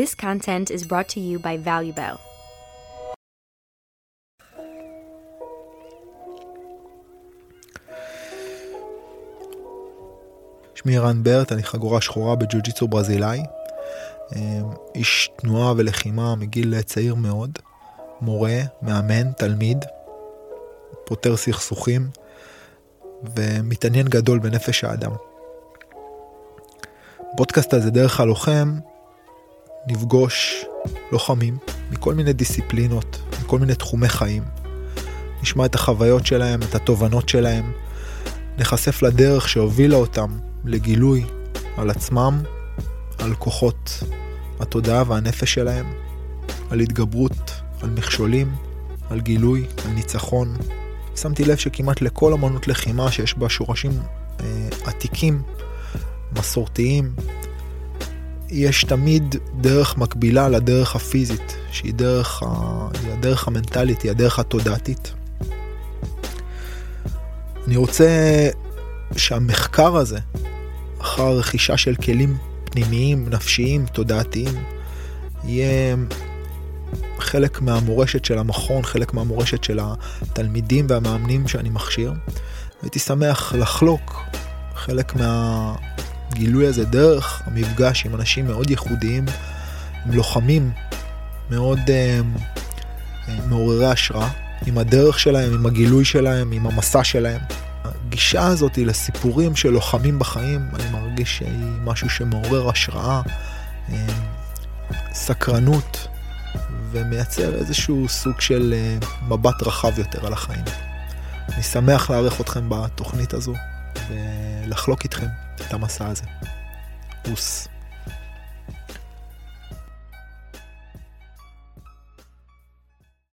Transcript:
This content is brought to you by ValueBell. שמי רן ברט, אני חגורה שחורה בג'ו-ג'יצו ברזילאי. אמ, איש תנועה ולחימה מגיל צעיר מאוד. מורה, מאמן, תלמיד. פותר סכסוכים. ומתעניין גדול בנפש האדם. פודקאסט הזה דרך הלוחם נפגוש לוחמים מכל מיני דיסציפלינות, מכל מיני תחומי חיים. נשמע את החוויות שלהם, את התובנות שלהם, נחשף לדרך שהובילה אותם לגילוי על עצמם, על כוחות התודעה והנפש שלהם, על התגברות, על מכשולים, על גילוי, על ניצחון. שמתי לב שכמעט לכל אמנות לחימה שיש בה שורשים אה, עתיקים, מסורתיים, יש תמיד דרך מקבילה לדרך הפיזית, שהיא דרך, ה... היא הדרך המנטלית, היא הדרך התודעתית. אני רוצה שהמחקר הזה, אחר רכישה של כלים פנימיים, נפשיים, תודעתיים, יהיה חלק מהמורשת של המכון, חלק מהמורשת של התלמידים והמאמנים שאני מכשיר. הייתי שמח לחלוק חלק מהגילוי הזה דרך המפגש עם אנשים מאוד ייחודיים, עם לוחמים מאוד uh, uh, מעוררי השראה, עם הדרך שלהם, עם הגילוי שלהם, עם המסע שלהם. הגישה הזאת לסיפורים של לוחמים בחיים, אני מרגיש שהיא משהו שמעורר השראה, uh, סקרנות, ומייצר איזשהו סוג של מבט רחב יותר על החיים. אני שמח לארח אתכם בתוכנית הזו ולחלוק איתכם את המסע הזה. פוס.